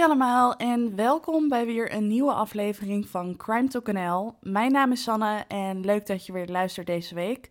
Hoi allemaal en welkom bij weer een nieuwe aflevering van Crime to NL. Mijn naam is Sanne en leuk dat je weer luistert deze week.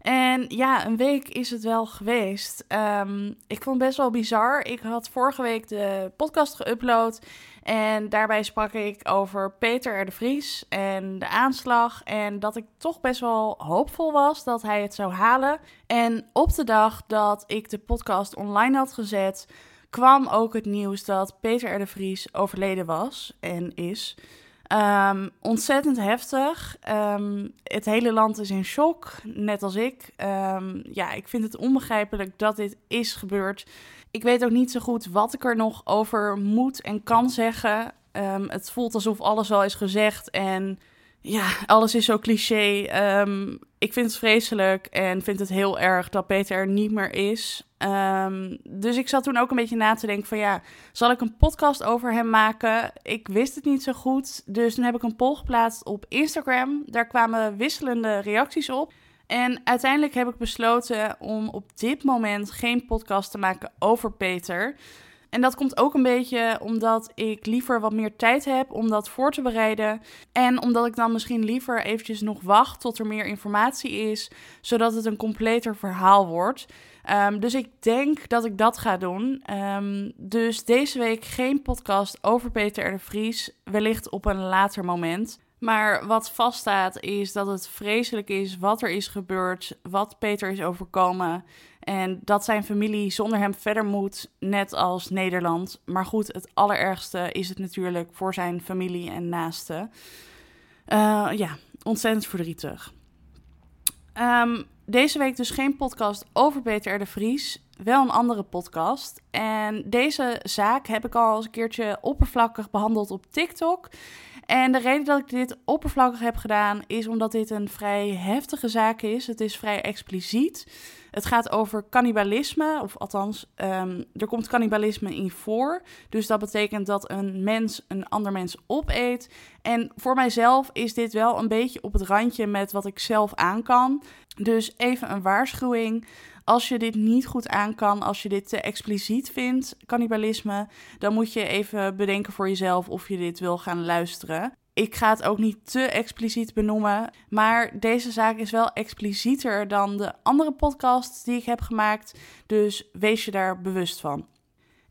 En ja, een week is het wel geweest. Ehm, ik vond het best wel bizar. Ik had vorige week de podcast geüpload. En daarbij sprak ik over Peter R. de Vries en de aanslag. En dat ik toch best wel hoopvol was dat hij het zou halen. En op de dag dat ik de podcast online had gezet, kwam ook het nieuws dat Peter R. de Vries overleden was en is. Um, ontzettend heftig. Um, het hele land is in shock, net als ik. Um, ja, ik vind het onbegrijpelijk dat dit is gebeurd. Ik weet ook niet zo goed wat ik er nog over moet en kan zeggen. het voelt alsof alles al is gezegd en ja, alles is zo cliché. Ik vind het vreselijk en vind het heel erg dat Peter er niet meer is. Um, dus ik zat toen ook een beetje na te denken van ja, zal ik een podcast over hem maken? Ik wist het niet zo goed, dus toen heb ik een poll geplaatst op Instagram. Daar kwamen wisselende reacties op. En uiteindelijk heb ik besloten om op dit moment geen podcast te maken over Peter. En dat komt ook een beetje omdat ik liever wat meer tijd heb om dat voor te bereiden. En omdat ik dan misschien liever eventjes nog wacht tot er meer informatie is, zodat het een completer verhaal wordt. Um, dus ik denk dat ik dat ga doen. Um, dus deze week geen podcast over Peter R. de Vries, wellicht op een later moment. Maar wat vaststaat is dat het vreselijk is wat er is gebeurd, wat Peter is overkomen. En dat zijn familie zonder hem verder moet, net als Nederland. Maar goed, het allerergste is het natuurlijk voor zijn familie en naasten. Uh, ja, ontzettend verdrietig. Um, deze week dus geen podcast over Peter de Vries. Wel een andere podcast. En deze zaak heb ik al eens een keertje oppervlakkig behandeld op TikTok. En de reden dat ik dit oppervlakkig heb gedaan is omdat dit een vrij heftige zaak is. Het is vrij expliciet. Het gaat over cannibalisme, of althans, um, er komt cannibalisme in voor. Dus dat betekent dat een mens een ander mens opeet. En voor mijzelf is dit wel een beetje op het randje met wat ik zelf aan kan. Dus even een waarschuwing. Als je dit niet goed aan kan, als je dit te expliciet vindt, cannibalisme, dan moet je even bedenken voor jezelf of je dit wil gaan luisteren. Ik ga het ook niet te expliciet benoemen, maar deze zaak is wel explicieter dan de andere podcasts die ik heb gemaakt, dus wees je daar bewust van.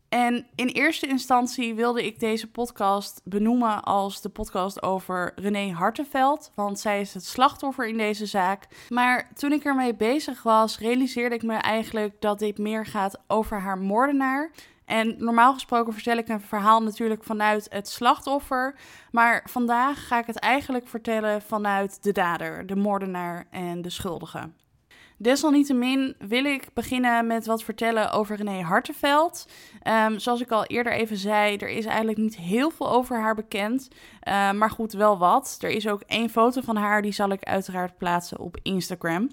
En in eerste instantie wilde ik deze podcast benoemen als de podcast over René Hartenveld, want zij is het slachtoffer in deze zaak. Maar toen ik ermee bezig was, realiseerde ik me eigenlijk dat dit meer gaat over haar moordenaar. En normaal gesproken vertel ik een verhaal natuurlijk vanuit het slachtoffer. Maar vandaag ga ik het eigenlijk vertellen vanuit de dader, de moordenaar en de schuldige. Desalniettemin wil ik beginnen met wat vertellen over René Hartenveld. Um, zoals ik al eerder even zei, er is eigenlijk niet heel veel over haar bekend. Uh, maar goed, wel wat. Er is ook één foto van haar, die zal ik uiteraard plaatsen op Instagram.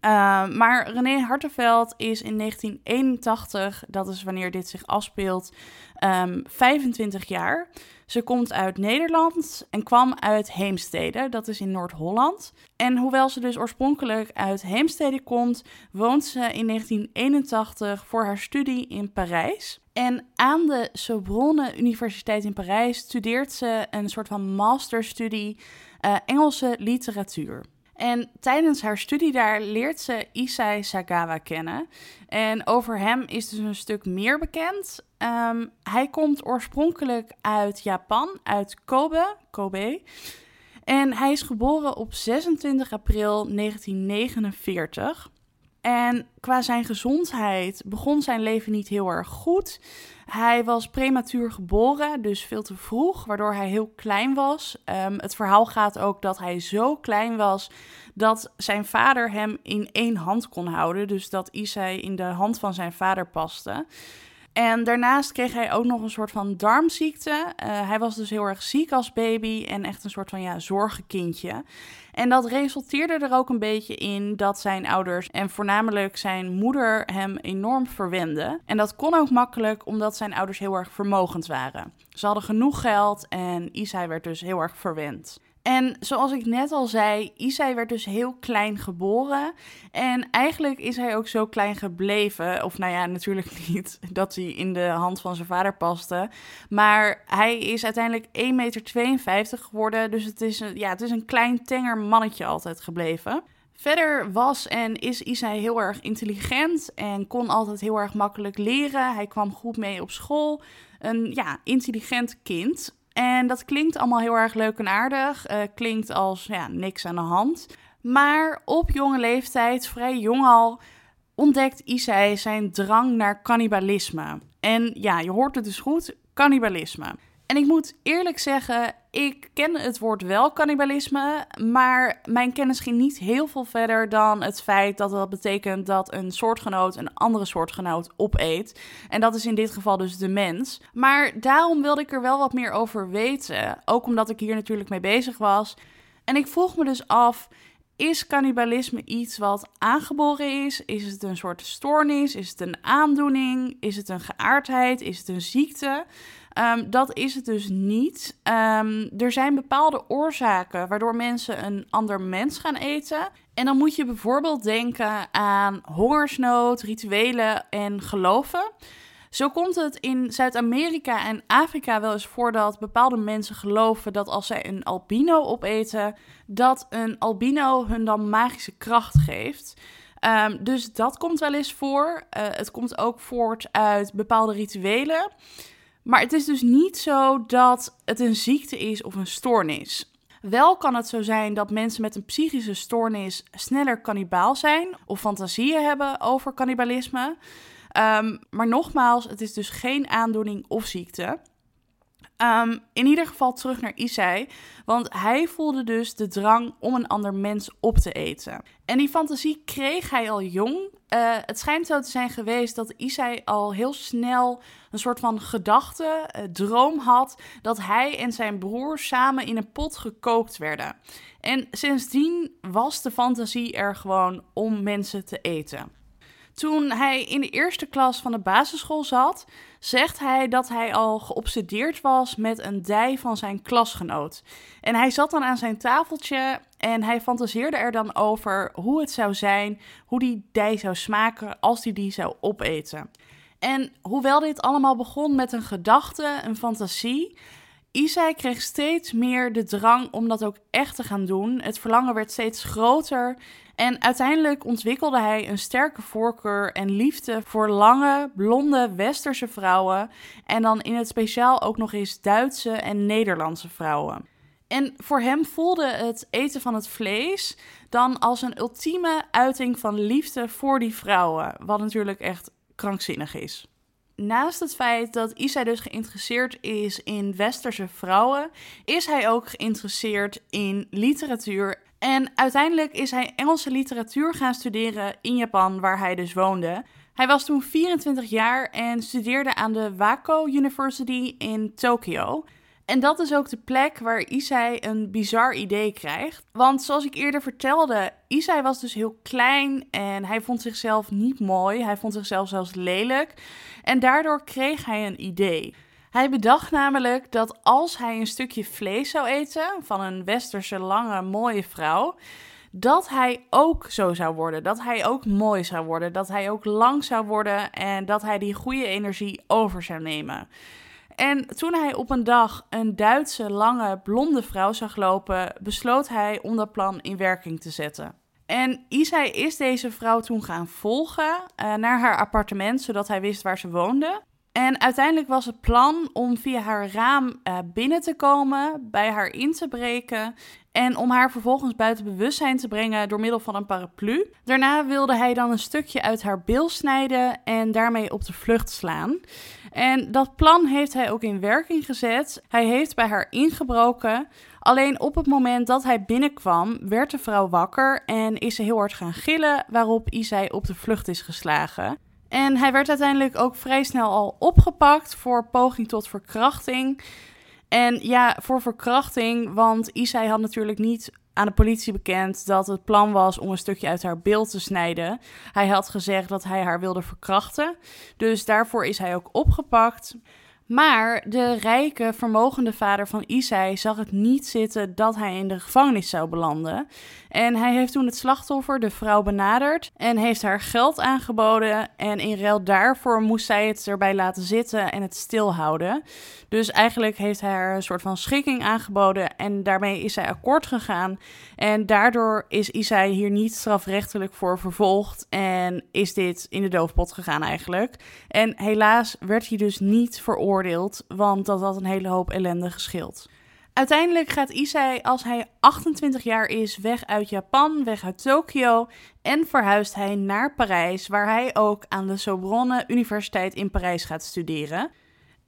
Uh, maar René Hartenveld is in 1981, dat is wanneer dit zich afspeelt, um, ehm, 25 jaar. Ze komt uit Nederland en kwam uit Heemstede, dat is in Noord-Holland. En hoewel ze dus oorspronkelijk uit Heemstede komt, woont ze in 1981 voor haar studie in Parijs. En aan de Sorbonne Universiteit in Parijs studeert ze een soort van masterstudie uh, Engelse literatuur. En tijdens haar studie daar leert ze Isai Sagawa kennen. En over hem is dus een stuk meer bekend. Um, hij komt oorspronkelijk uit Japan, uit Kobe. Kobe. En hij is geboren op 26 april 1949. En qua zijn gezondheid begon zijn leven niet heel erg goed. Hij was prematuur geboren, dus veel te vroeg, waardoor hij heel klein was. Um, het verhaal gaat ook dat hij zo klein was dat zijn vader hem in één hand kon houden. Dus dat Isai in de hand van zijn vader paste. En daarnaast kreeg hij ook nog een soort van darmziekte. Uh, hij was dus heel erg ziek als baby en echt een soort van ja, zorgenkindje. En dat resulteerde er ook een beetje in dat zijn ouders en voornamelijk zijn moeder hem enorm verwenden. En dat kon ook makkelijk omdat zijn ouders heel erg vermogend waren. Ze hadden genoeg geld en Isai werd dus heel erg verwend. En zoals ik net al zei, Isai werd dus heel klein geboren. En eigenlijk is hij ook zo klein gebleven. Of nou ja, natuurlijk niet dat hij in de hand van zijn vader paste. Maar hij is uiteindelijk 1,52 meter geworden. Dus het is, een, ja, het is een klein tenger mannetje altijd gebleven. Verder was en is Isai heel erg intelligent en kon altijd heel erg makkelijk leren. Hij kwam goed mee op school. Een ja, intelligent kind. En dat klinkt allemaal heel erg leuk en aardig. Uh, klinkt als ja, niks aan de hand. Maar op jonge leeftijd, vrij jong al, ontdekt Isai zijn drang naar cannibalisme. En ja, je hoort het dus goed, cannibalisme. En ik moet eerlijk zeggen, ik ken het woord wel cannibalisme, maar mijn kennis ging niet heel veel verder dan het feit dat dat betekent dat een soortgenoot een andere soortgenoot opeet. En dat is in dit geval dus de mens. Maar daarom wilde ik er wel wat meer over weten, ook omdat ik hier natuurlijk mee bezig was. En ik vroeg me dus af, is cannibalisme iets wat aangeboren is? Is het een soort stoornis? Is het een aandoening? Is het een geaardheid? Is het een ziekte? Um, dat is het dus niet. Um, er zijn bepaalde oorzaken waardoor mensen een ander mens gaan eten. En dan moet je bijvoorbeeld denken aan hongersnood, rituelen en geloven. Zo komt het in Zuid-Amerika en Afrika wel eens voor dat bepaalde mensen geloven dat als zij een albino opeten, dat een albino hun dan magische kracht geeft. Um, dus dat komt wel eens voor. Uh, het komt ook voort uit bepaalde rituelen. Maar het is dus niet zo dat het een ziekte is of een stoornis. Wel kan het zo zijn dat mensen met een psychische stoornis sneller kannibaal zijn of fantasieën hebben over cannibalisme. Um, maar nogmaals, het is dus geen aandoening of ziekte. Um, in ieder geval terug naar Isai, want hij voelde dus de drang om een ander mens op te eten. En die fantasie kreeg hij al jong. Uh, het schijnt zo te zijn geweest dat Isai al heel snel een soort van gedachte, uh, droom had dat hij en zijn broer samen in een pot gekookt werden. En sindsdien was de fantasie er gewoon om mensen te eten. Toen hij in de eerste klas van de basisschool zat, zegt hij dat hij al geobsedeerd was met een dij van zijn klasgenoot. En hij zat dan aan zijn tafeltje en hij fantaseerde er dan over hoe het zou zijn, hoe die dij zou smaken als hij die, zou opeten. En hoewel dit allemaal begon met een gedachte, een fantasie, Isai kreeg steeds meer de drang om dat ook echt te gaan doen. Het verlangen werd steeds groter en uiteindelijk ontwikkelde hij een sterke voorkeur en liefde voor lange, blonde westerse vrouwen. En dan in het speciaal ook nog eens Duitse en Nederlandse vrouwen. En voor hem voelde het eten van het vlees dan als een ultieme uiting van liefde voor die vrouwen. Wat natuurlijk echt krankzinnig is. Naast het feit dat Isai dus geïnteresseerd is in westerse vrouwen, is hij ook geïnteresseerd in literatuur en uiteindelijk is hij Engelse literatuur gaan studeren in Japan, waar hij dus woonde. Hij was toen 24 jaar en studeerde aan de Wako University in Tokio. En dat is ook de plek waar Isai een bizar idee krijgt. Want zoals ik eerder vertelde, Isai was dus heel klein en hij vond zichzelf niet mooi. Hij vond zichzelf zelfs lelijk. En daardoor kreeg hij een idee. Hij bedacht namelijk dat als hij een stukje vlees zou eten van een westerse lange mooie vrouw, dat hij ook zo zou worden. Dat hij ook mooi zou worden. Dat hij ook lang zou worden en dat hij die goede energie over zou nemen. En toen hij op een dag een Duitse lange blonde vrouw zag lopen, besloot hij om dat plan in werking te zetten. En Isai is deze vrouw toen gaan volgen uh, naar haar appartement, zodat hij wist waar ze woonde. En uiteindelijk was het plan om via haar raam uh, binnen te komen, bij haar in te breken en om haar vervolgens buiten bewustzijn te brengen door middel van een paraplu. Daarna wilde hij dan een stukje uit haar bil snijden en daarmee op de vlucht slaan. En dat plan heeft hij ook in werking gezet. Hij heeft bij haar ingebroken. Alleen op het moment dat hij binnenkwam, werd de vrouw wakker en is ze heel hard gaan gillen, waarop Isai op de vlucht is geslagen. En hij werd uiteindelijk ook vrij snel al opgepakt voor poging tot verkrachting. En ja, voor verkrachting, want Isai had natuurlijk niet aan de politie bekend dat het plan was om een stukje uit haar beeld te snijden. Hij had gezegd dat hij haar wilde verkrachten. Dus daarvoor is hij ook opgepakt. Maar de rijke, vermogende vader van Isai zag het niet zitten dat hij in de gevangenis zou belanden. En hij heeft toen het slachtoffer, de vrouw, benaderd en heeft haar geld aangeboden. En in ruil daarvoor moest zij het erbij laten zitten en het stilhouden. Dus eigenlijk heeft hij haar een soort van schikking aangeboden en daarmee is zij akkoord gegaan. En daardoor is Isai hier niet strafrechtelijk voor vervolgd en is dit in de doofpot gegaan eigenlijk. En helaas werd hij dus niet want dat had een hele hoop ellende geschild. Uiteindelijk gaat Isai als hij 28 jaar is weg uit Japan, weg uit Tokio en verhuist hij naar Parijs, waar hij ook aan de Sorbonne Universiteit in Parijs gaat studeren.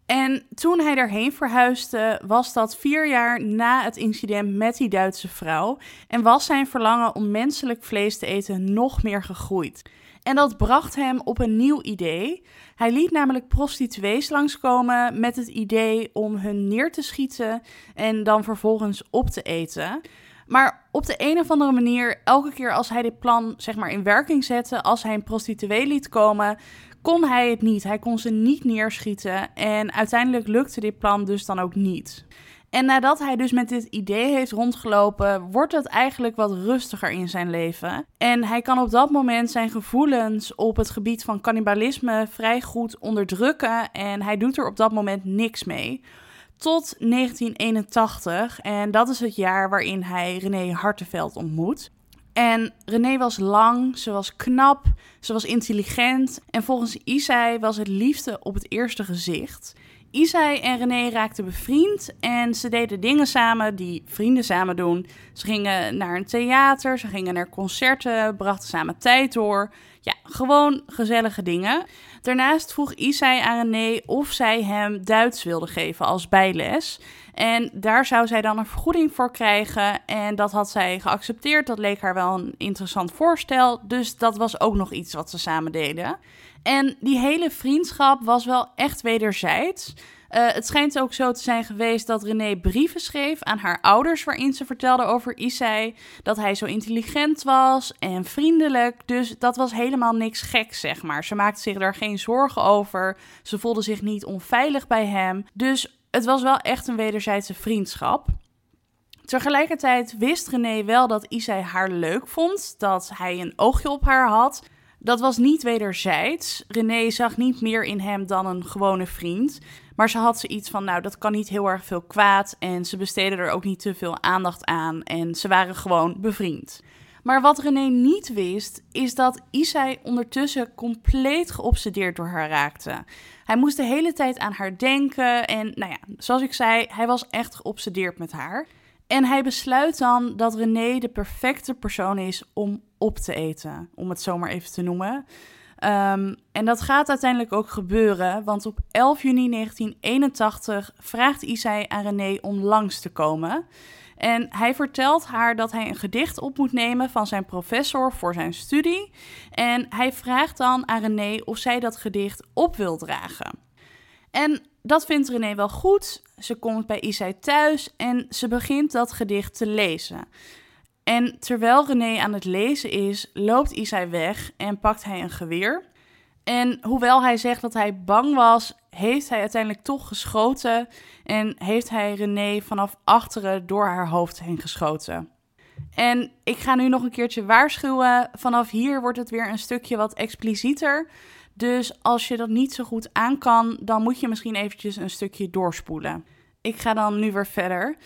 En toen hij daarheen verhuisde, was dat vier jaar na het incident met die Duitse vrouw en was zijn verlangen om menselijk vlees te eten nog meer gegroeid. En dat bracht hem op een nieuw idee. Hij liet namelijk prostituees langskomen met het idee om hun neer te schieten en dan vervolgens op te eten. Maar op de een of andere manier, elke keer als hij dit plan zeg maar in werking zette, als hij een prostituee liet komen, kon hij het niet. Hij kon ze niet neerschieten en uiteindelijk lukte dit plan dus dan ook niet. En nadat hij dus met dit idee heeft rondgelopen, wordt het eigenlijk wat rustiger in zijn leven. En hij kan op dat moment zijn gevoelens op het gebied van cannibalisme vrij goed onderdrukken. En hij doet er op dat moment niks mee. Tot 1981. En dat is het jaar waarin hij René Hartenveld ontmoet. En René was lang, ze was knap, ze was intelligent. En volgens Isai was het liefde op het eerste gezicht. Isai en René raakten bevriend en ze deden dingen samen die vrienden samen doen. Ze gingen naar een theater, ze gingen naar concerten, brachten samen tijd door. Ja, gewoon gezellige dingen. Daarnaast vroeg Isai aan René of zij hem Duits wilde geven als bijles. En daar zou zij dan een vergoeding voor krijgen. En dat had zij geaccepteerd. Dat leek haar wel een interessant voorstel. Dus dat was ook nog iets wat ze samen deden. En die hele vriendschap was wel echt wederzijds. Uh, het schijnt ook zo te zijn geweest dat René brieven schreef aan haar ouders waarin ze vertelde over Isai. Dat hij zo intelligent was en vriendelijk. Dus dat was helemaal niks geks, zeg maar. Ze maakte zich daar geen zorgen over. Ze voelde zich niet onveilig bij hem. Dus het was wel echt een wederzijdse vriendschap. Tegelijkertijd wist René wel dat Isai haar leuk vond, dat hij een oogje op haar had. Dat was niet wederzijds. René zag niet meer in hem dan een gewone vriend. Maar ze had zoiets van, nou, dat kan niet heel erg veel kwaad. En ze besteden er ook niet te veel aandacht aan. En ze waren gewoon bevriend. Maar wat René niet wist, is dat Isai ondertussen compleet geobsedeerd door haar raakte. Hij moest de hele tijd aan haar denken. En nou ja, zoals ik zei, hij was echt geobsedeerd met haar. En hij besluit dan dat René de perfecte persoon is om op te eten, om het zomaar even te noemen. Um, en dat gaat uiteindelijk ook gebeuren, want op 11 juni 1981 vraagt Isai aan René om langs te komen. En hij vertelt haar dat hij een gedicht op moet nemen van zijn professor voor zijn studie. En hij vraagt dan aan René of zij dat gedicht op wil dragen. En dat vindt René wel goed. Ze komt bij Isai thuis en ze begint dat gedicht te lezen. En terwijl René aan het lezen is, loopt Isai weg en pakt hij een geweer. En hoewel hij zegt dat hij bang was, heeft hij uiteindelijk toch geschoten en heeft hij René vanaf achteren door haar hoofd heen geschoten. En ik ga nu nog een keertje waarschuwen. Vanaf hier wordt het weer een stukje wat explicieter. Dus als je dat niet zo goed aan kan, dan moet je misschien eventjes een stukje doorspoelen. Ik ga dan nu weer verder.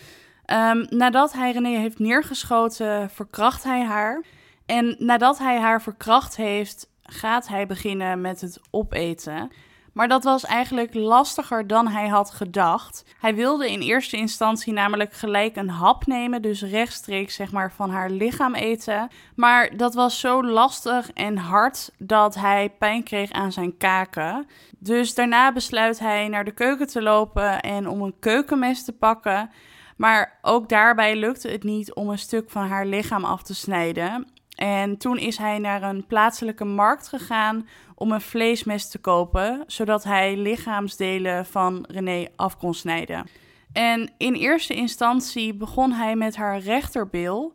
Um, nadat hij René heeft neergeschoten, verkracht hij haar. En nadat hij haar verkracht heeft, gaat hij beginnen met het opeten. Maar dat was eigenlijk lastiger dan hij had gedacht. Hij wilde in eerste instantie namelijk gelijk een hap nemen, dus rechtstreeks zeg maar van haar lichaam eten. Maar dat was zo lastig en hard dat hij pijn kreeg aan zijn kaken. Dus daarna besluit hij naar de keuken te lopen en om een keukenmes te pakken. Maar ook daarbij lukte het niet om een stuk van haar lichaam af te snijden. En toen is hij naar een plaatselijke markt gegaan om een vleesmes te kopen, zodat hij lichaamsdelen van René af kon snijden. En in eerste instantie begon hij met haar rechterbil,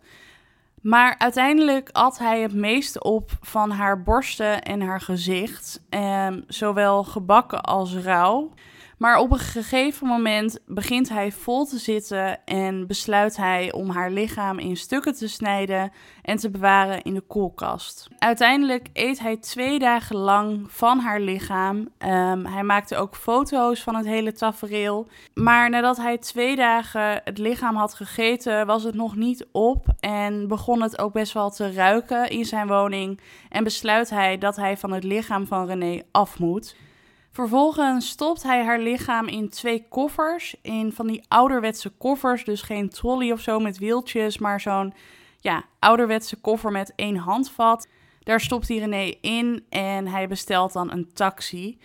maar uiteindelijk at hij het meeste op van haar borsten en haar gezicht, eh, zowel gebakken als rauw. Maar op een gegeven moment begint hij vol te zitten en besluit hij om haar lichaam in stukken te snijden en te bewaren in de koelkast. Uiteindelijk eet hij twee dagen lang van haar lichaam. Ehm, hij maakte ook foto's van het hele tafereel. Maar nadat hij twee dagen het lichaam had gegeten, was het nog niet op en begon het ook best wel te ruiken in zijn woning. En besluit hij dat hij van het lichaam van René af moet. Vervolgens stopt hij haar lichaam in twee koffers. In van die ouderwetse koffers. Dus geen trolley of zo met wieltjes. Maar zo'n ja, ouderwetse koffer met één handvat. Daar stopt hij René in en hij bestelt dan een taxi.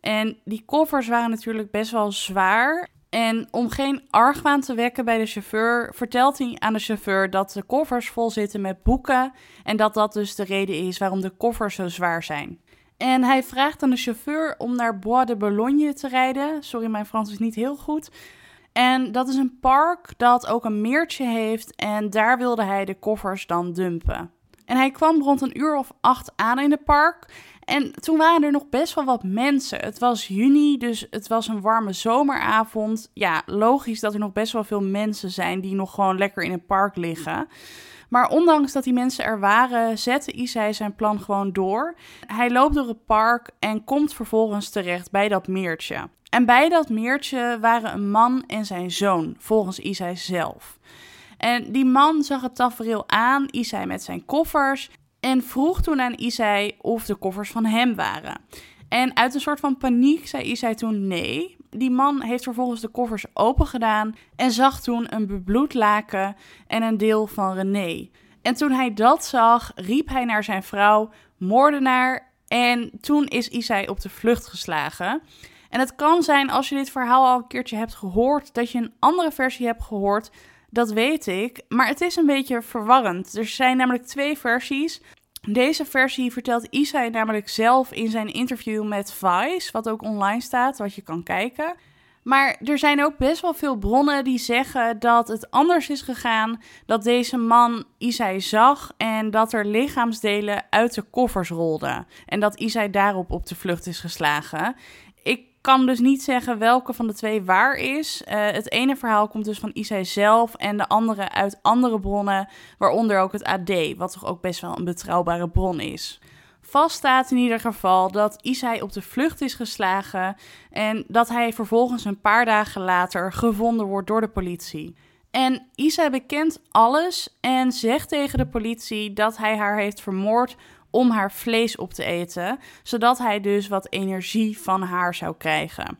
En die koffers waren natuurlijk best wel zwaar. En om geen argwaan te wekken bij de chauffeur, vertelt hij aan de chauffeur dat de koffers vol zitten met boeken. En dat dat dus de reden is waarom de koffers zo zwaar zijn. En hij vraagt aan de chauffeur om naar Bois de Boulogne te rijden. Sorry, mijn Frans is niet heel goed. En dat is een park dat ook een meertje heeft. En daar wilde hij de koffers dan dumpen. En hij kwam rond een uur of acht aan in het park. En toen waren er nog best wel wat mensen. Het was juni, dus het was een warme zomeravond. Ja, logisch dat er nog best wel veel mensen zijn die nog gewoon lekker in het park liggen. Maar ondanks dat die mensen er waren, zette Isai zijn plan gewoon door. Hij loopt door het park en komt vervolgens terecht bij dat meertje. En bij dat meertje waren een man en zijn zoon, volgens Isai zelf. En die man zag het tafereel aan, Isai met zijn koffers, en vroeg toen aan Isai of de koffers van hem waren. En uit een soort van paniek zei Isai toen nee. Die man heeft vervolgens de koffers open gedaan en zag toen een bebloed laken en een deel van René. En toen hij dat zag, riep hij naar zijn vrouw, moordenaar. En toen is Isai op de vlucht geslagen. En het kan zijn als je dit verhaal al een keertje hebt gehoord, dat je een andere versie hebt gehoord. Dat weet ik. Maar het is een beetje verwarrend. Er zijn namelijk twee versies. Deze versie vertelt Isai namelijk zelf in zijn interview met Vice, wat ook online staat, wat je kan kijken. Maar er zijn ook best wel veel bronnen die zeggen dat het anders is gegaan. Dat deze man Isai zag en dat er lichaamsdelen uit de koffers rolden. En dat Isai daarop op de vlucht is geslagen. Ik kan dus niet zeggen welke van de twee waar is. Uh, het ene verhaal komt dus van Isai zelf en de andere uit andere bronnen, waaronder ook het AD, wat toch ook best wel een betrouwbare bron is. Vast staat in ieder geval dat Isai op de vlucht is geslagen en dat hij vervolgens een paar dagen later gevonden wordt door de politie. En Isai bekent alles en zegt tegen de politie dat hij haar heeft vermoord om haar vlees op te eten, zodat hij dus wat energie van haar zou krijgen.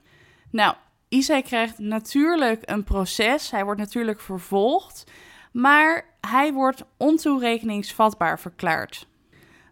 Nou, Isai krijgt natuurlijk een proces, hij wordt natuurlijk vervolgd, maar hij wordt ontoerekeningsvatbaar verklaard.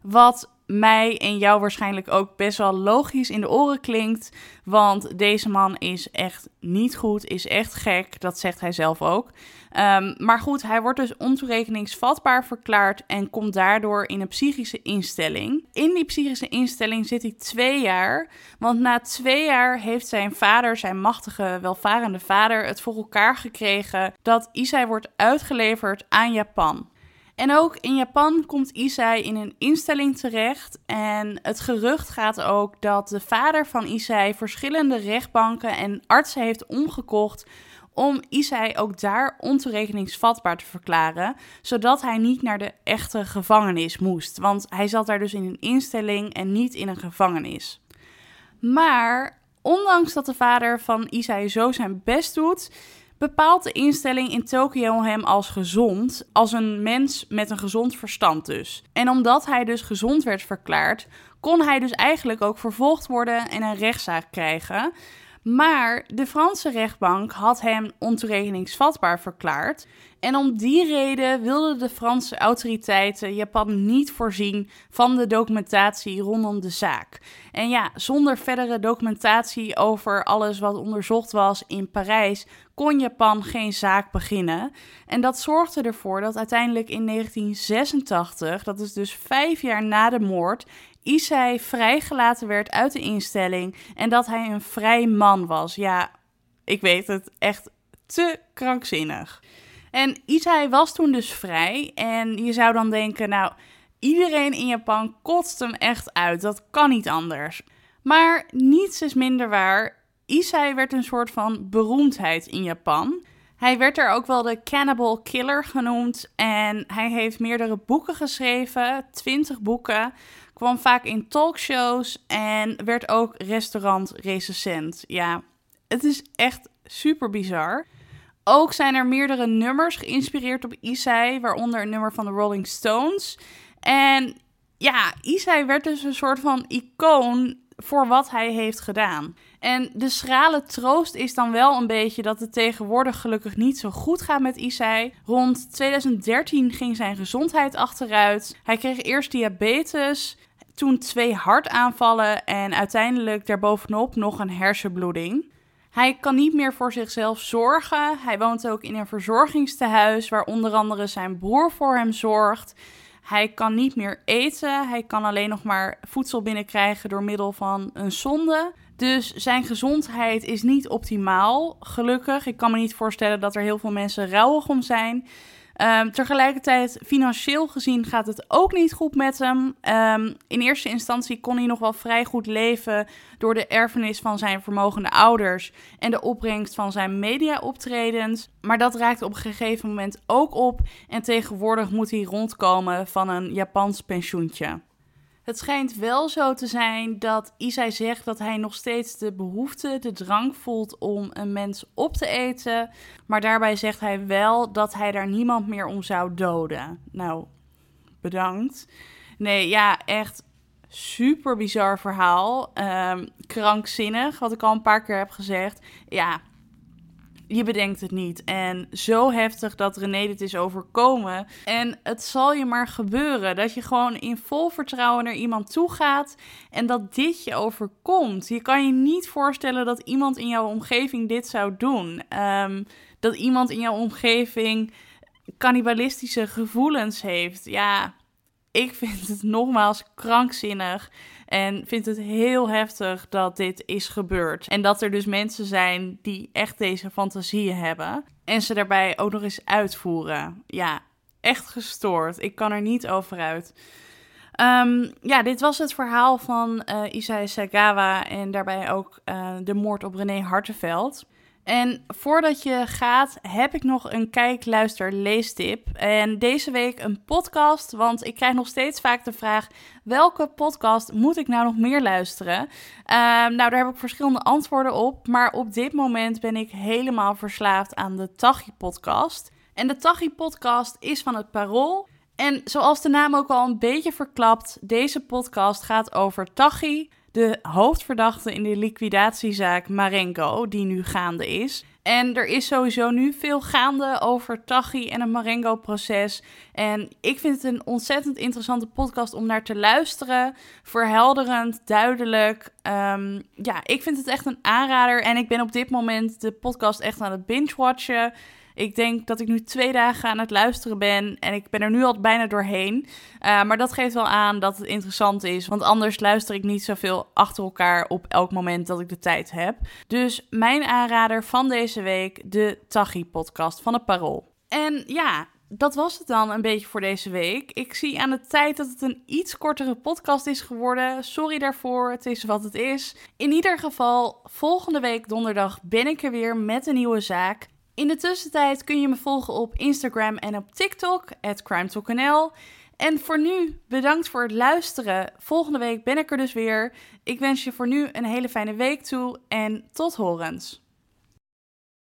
Wat mij en jou waarschijnlijk ook best wel logisch in de oren klinkt. Want deze man is echt niet goed, is echt gek. Dat zegt hij zelf ook. Um, maar goed, hij wordt dus ontoerekeningsvatbaar verklaard en komt daardoor in een psychische instelling. In die psychische instelling zit hij twee jaar. Want na twee jaar heeft zijn vader, zijn machtige, welvarende vader, het voor elkaar gekregen dat Isai wordt uitgeleverd aan Japan. En ook in Japan komt Isai in een instelling terecht. En het gerucht gaat ook dat de vader van Isai verschillende rechtbanken en artsen heeft omgekocht om Isai ook daar ontoerekeningsvatbaar te verklaren, zodat hij niet naar de echte gevangenis moest. Want hij zat daar dus in een instelling en niet in een gevangenis. Maar ondanks dat de vader van Isai zo zijn best doet, bepaalt de instelling in Tokio hem als gezond, als een mens met een gezond verstand dus. En omdat hij dus gezond werd verklaard, kon hij dus eigenlijk ook vervolgd worden en een rechtszaak krijgen. Maar de Franse rechtbank had hem ontoerekeningsvatbaar verklaard. En om die reden wilden de Franse autoriteiten Japan niet voorzien van de documentatie rondom de zaak. En ja, zonder verdere documentatie over alles wat onderzocht was in Parijs, kon Japan geen zaak beginnen. En dat zorgde ervoor dat uiteindelijk in 1986, dat is dus vijf jaar na de moord, Isai vrijgelaten werd uit de instelling en dat hij een vrij man was. Ja, ik weet het echt te krankzinnig. En Isai was toen dus vrij en je zou dan denken, nou, iedereen in Japan kotst hem echt uit. Dat kan niet anders. Maar niets is minder waar. Isai werd een soort van beroemdheid in Japan. Hij werd er ook wel de Cannibal Killer genoemd en hij heeft meerdere boeken geschreven, 20 boeken, kwam vaak in talkshows en werd ook restaurantrecensent. Ja, het is echt super bizar. Ook zijn er meerdere nummers geïnspireerd op Isai, waaronder een nummer van de Rolling Stones. En ja, Isai werd dus een soort van icoon voor wat hij heeft gedaan. En de schrale troost is dan wel een beetje dat het tegenwoordig gelukkig niet zo goed gaat met Isai. Rond 2013 ging zijn gezondheid achteruit. Hij kreeg eerst diabetes, toen twee hartaanvallen en uiteindelijk daarbovenop nog een hersenbloeding. Hij kan niet meer voor zichzelf zorgen. Hij woont ook in een verzorgingstehuis waar onder andere zijn broer voor hem zorgt. Hij kan niet meer eten. Hij kan alleen nog maar voedsel binnenkrijgen door middel van een zonde. Dus zijn gezondheid is niet optimaal, gelukkig. Ik kan me niet voorstellen dat er heel veel mensen rouwig om zijn. Um, tegelijkertijd, financieel gezien gaat het ook niet goed met hem. Um, in eerste instantie kon hij nog wel vrij goed leven door de erfenis van zijn vermogende ouders en de opbrengst van zijn mediaoptredens. Maar dat raakte op een gegeven moment ook op en tegenwoordig moet hij rondkomen van een Japans pensioentje. Het schijnt wel zo te zijn dat Isai zegt dat hij nog steeds de behoefte, de drang voelt om een mens op te eten. Maar daarbij zegt hij wel dat hij daar niemand meer om zou doden. Nou, bedankt. Nee, ja, echt super bizar verhaal. Um, krankzinnig, wat ik al een paar keer heb gezegd. Ja, je bedenkt het niet. En zo heftig dat René dit is overkomen. En het zal je maar gebeuren dat je gewoon in vol vertrouwen naar iemand toe gaat en dat dit je overkomt. Je kan je niet voorstellen dat iemand in jouw omgeving dit zou doen. Ehm, dat iemand in jouw omgeving cannibalistische gevoelens heeft. Ja, ik vind het nogmaals krankzinnig. En vind het heel heftig dat dit is gebeurd. En dat er dus mensen zijn die echt deze fantasieën hebben. En ze daarbij ook nog eens uitvoeren. Ja, echt gestoord. Ik kan er niet over uit. Ehm, ja, dit was het verhaal van uh, Isai Sagawa en daarbij ook uh, de moord op René Hartenveld. En voordat je gaat, heb ik nog een kijk, luister, leestip. En deze week een podcast, want ik krijg nog steeds vaak de vraag: welke podcast moet ik nou nog meer luisteren? Uh, nou, daar heb ik verschillende antwoorden op. Maar op dit moment ben ik helemaal verslaafd aan de Tachi-podcast. En de Tachi-podcast is van het Parool. En zoals de naam ook al een beetje verklapt, deze podcast gaat over Tachi de hoofdverdachte in de liquidatiezaak Marengo, die nu gaande is. En er is sowieso nu veel gaande over Tachi en het Marengo-proces. En ik vind het een ontzettend interessante podcast om naar te luisteren. Verhelderend, duidelijk. Um, ja, ik vind het echt een aanrader. En ik ben op dit moment de podcast echt aan het binge-watchen. Ik denk dat ik nu twee dagen aan het luisteren ben en ik ben er nu al bijna doorheen. Uh, maar dat geeft wel aan dat het interessant is, want anders luister ik niet zoveel achter elkaar op elk moment dat ik de tijd heb. Dus mijn aanrader van deze week, de Tachi-podcast van het Parool. En ja, dat was het dan een beetje voor deze week. Ik zie aan de tijd dat het een iets kortere podcast is geworden. Sorry daarvoor, het is wat het is. In ieder geval, volgende week donderdag ben ik er weer met een nieuwe zaak. In de tussentijd kun je me volgen op Instagram en op TikTok, crimetalknl. En voor nu, bedankt voor het luisteren. Volgende week ben ik er dus weer. Ik wens je voor nu een hele fijne week toe en tot horens.